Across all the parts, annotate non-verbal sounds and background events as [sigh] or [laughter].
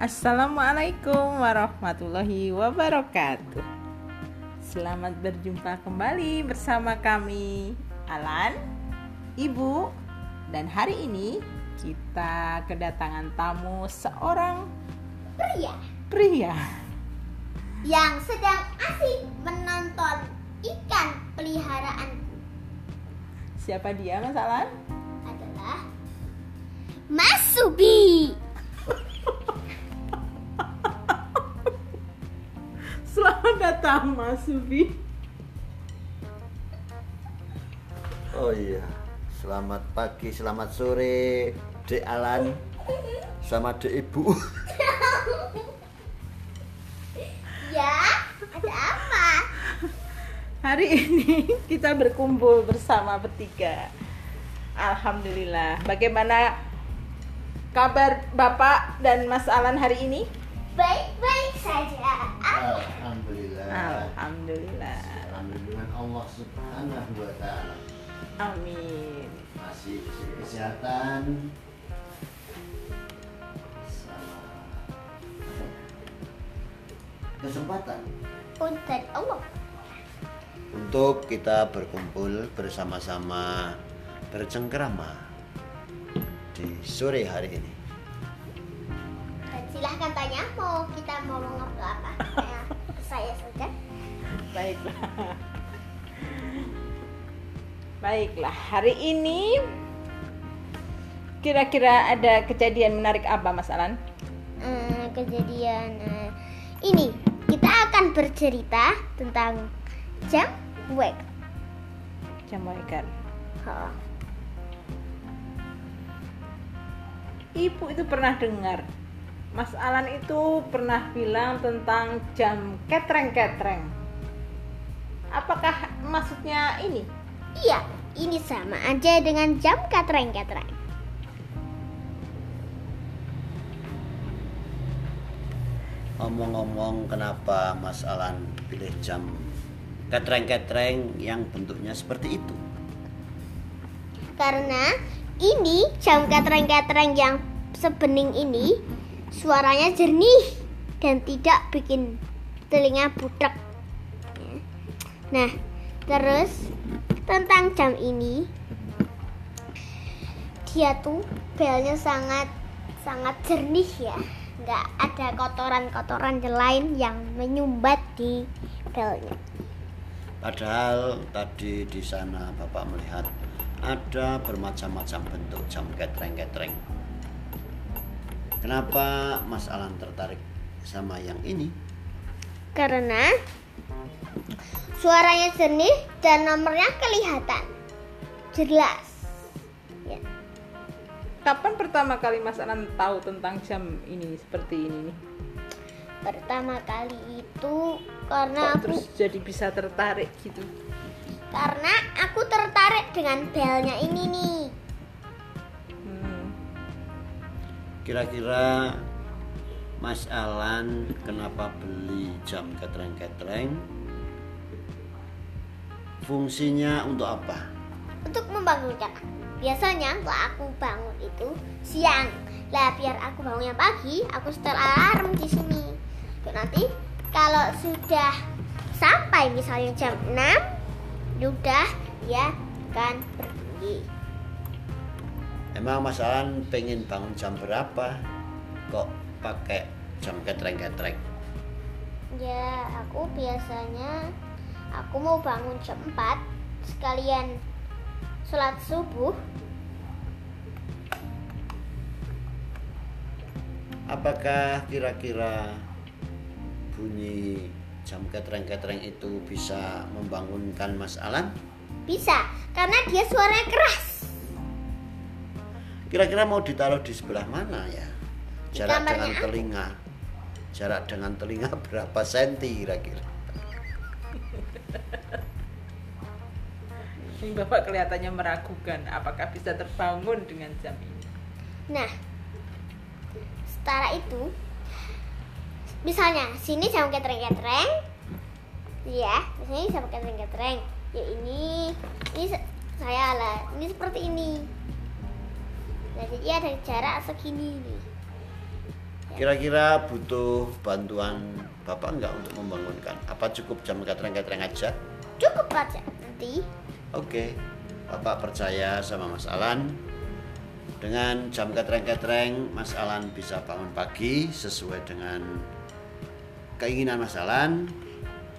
Assalamualaikum warahmatullahi wabarakatuh. Selamat berjumpa kembali bersama kami, Alan, Ibu, dan hari ini kita kedatangan tamu seorang pria pria. yang sedang asik menonton ikan peliharaan Siapa dia, Mas Alan? Mas Subi. Oh iya, selamat pagi, selamat sore, Dek Alan, sama Dek Ibu. [laughs] Ya, ada apa? Hari ini kita berkumpul bersama bertiga. Alhamdulillah. Bagaimana kabar Bapak dan Mas Alan hari ini? Baik-baik saja. Ah, Alhamdulillah. Alhamdulillah. Alhamdulillah Allah Subhanahu wa taala. Amin. Masih kesehatan. Sama kesempatan Punten Allah. untuk kita berkumpul bersama-sama bercengkrama di sore hari ini. Silahkan tanya mau kita mau ngobrol apa? Baiklah. Baiklah, hari ini kira-kira ada kejadian menarik apa Mas Alan? Eh, kejadian eh, ini kita akan bercerita tentang jam wek. Jam Waker. Ha. Ibu itu pernah dengar Mas Alan itu pernah bilang tentang jam ketreng-ketreng. Apakah maksudnya ini? Iya, ini sama aja dengan jam katreng-katreng. Ngomong-ngomong kenapa Mas Alan pilih jam ketreng-ketreng yang bentuknya seperti itu? Karena ini jam katreng-katreng yang sebening ini suaranya jernih dan tidak bikin telinga budak. Nah, terus tentang jam ini dia tuh belnya sangat sangat jernih ya. Nggak ada kotoran-kotoran lain yang menyumbat di belnya. Padahal tadi di sana Bapak melihat ada bermacam-macam bentuk jam ketreng-ketreng. Kenapa Mas Alan tertarik sama yang ini? Karena suaranya jernih dan nomornya kelihatan jelas. Ya. Kapan pertama kali Mas Alan tahu tentang jam ini seperti ini nih? Pertama kali itu karena Kok aku terus jadi bisa tertarik gitu? karena aku tertarik dengan belnya ini nih. Hmm. Kira-kira Mas Alan kenapa beli jam ketreng-ketreng? Fungsinya untuk apa? Untuk membangunkan. Biasanya kalau aku bangun itu siang. Lah biar aku bangunnya pagi, aku setel alarm di sini. Dan nanti kalau sudah sampai misalnya jam 6 sudah ya akan pergi. Emang Mas Alan pengen bangun jam berapa? Kok pakai jam ketreng-ketreng? Ya, aku biasanya aku mau bangun jam 4 sekalian sholat subuh. Apakah kira-kira bunyi jam ketreng-ketreng itu bisa membangunkan Mas Alan? Bisa, karena dia suaranya keras. Kira-kira mau ditaruh di sebelah mana ya? Jarak dengan telinga. Jarak dengan telinga [laughs] berapa senti kira-kira? Ini Bapak kelihatannya meragukan apakah bisa terbangun dengan jam ini. Nah, setara itu, misalnya sini jam ketreng-ketreng, ya, misalnya jam ketreng-ketreng, ya ini, ini saya lah, ini seperti ini. Nah, jadi ada jarak segini nih. Kira-kira butuh bantuan Bapak enggak untuk membangunkan? Apa cukup jam ketreng-ketreng aja? Cukup aja nanti. Oke, Bapak percaya sama Mas Alan. Dengan jam ketreng-ketreng, Mas Alan bisa bangun pagi sesuai dengan keinginan Mas Alan,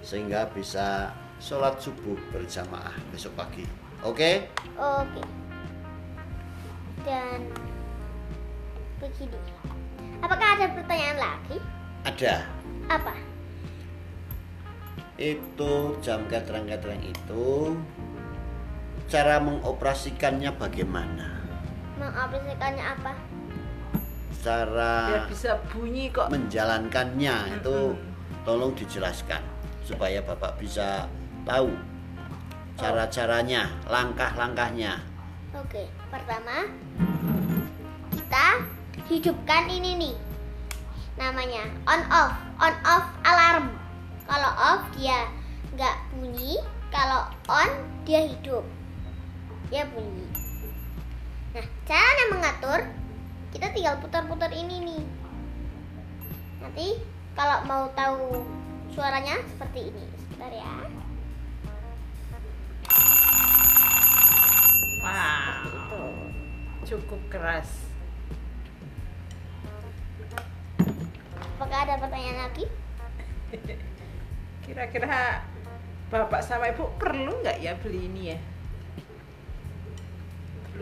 sehingga bisa sholat subuh berjamaah besok pagi. Oke? Oke. Dan begini. Apakah ada pertanyaan lagi? Ada. Apa? Itu jam ketreng-ketreng itu cara mengoperasikannya bagaimana? Mengapresiasikannya apa? Cara biar bisa bunyi kok menjalankannya itu tolong dijelaskan supaya Bapak bisa tahu cara-caranya, langkah-langkahnya. Oke, pertama kita hidupkan ini nih. Namanya on off, on off alarm. Kalau off dia nggak bunyi, kalau on dia hidup. Dia bunyi. Nah, caranya mengatur kita tinggal putar-putar ini nih. Nanti kalau mau tahu suaranya seperti ini. Sebentar ya. wow cukup keras Apakah ada pertanyaan lagi? [laughs] kira-kira bapak sama ibu perlu nggak ya beli ini ya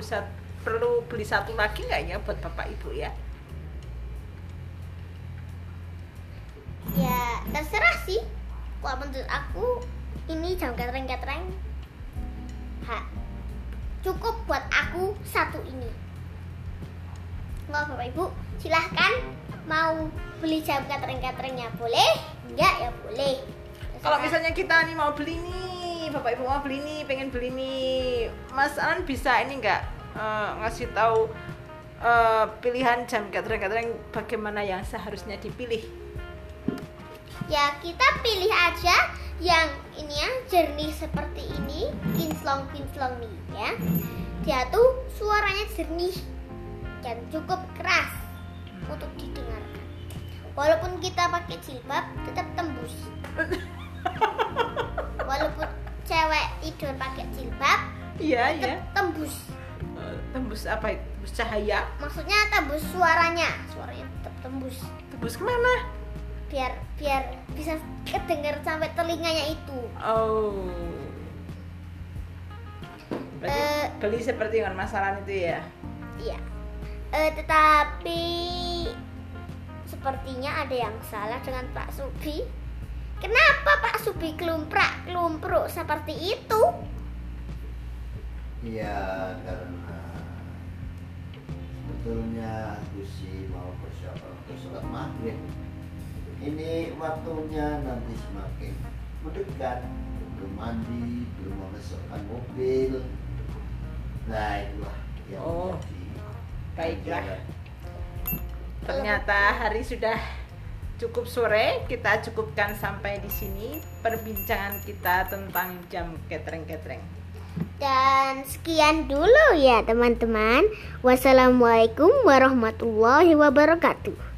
perlu perlu beli satu lagi nggak ya buat bapak ibu ya Ya terserah sih. Kalau menurut aku ini jam ketreng-ketreng. Ha, cukup buat aku satu ini. Nggak bapak ibu, silahkan mau beli jam ketreng-ketrengnya boleh? Enggak ya boleh. kalau misalnya kita nih mau beli nih bapak ibu mau beli nih pengen beli nih mas Alan bisa ini nggak eh, ngasih tahu eh, pilihan jam ketreng-ketreng bagaimana yang seharusnya dipilih? Ya kita pilih aja yang ini ya jernih seperti ini kinclong kinclong nih ya. Dia tuh suaranya jernih dan cukup keras untuk didengarkan. Walaupun kita pakai jilbab tetap tembus. [laughs] Walaupun cewek tidur pakai jilbab iya iya. tembus. Eh, tembus apa itu? Tembus cahaya? Maksudnya tembus suaranya. Suaranya tetap tembus. Tembus ke mana? Biar biar bisa kedengar sampai telinganya itu. Oh. Berarti Eh. beli seperti dengan masalah itu ya? Iya. Eh, tetapi sepertinya ada yang salah dengan Pak Subi. Kenapa Pak Subi kelumprak kelumpruk seperti itu? Iya, karena sebetulnya aku sih mau persiapan untuk sholat maghrib. Ini waktunya nanti semakin mendekat. Belum mandi, belum memasukkan mobil. Nah itulah yang Oh, menjadi baiklah. Ternyata hari sudah cukup sore, kita cukupkan sampai di sini perbincangan kita tentang jam ketreng-ketreng. Dan sekian dulu ya teman-teman. Wassalamualaikum warahmatullahi wabarakatuh.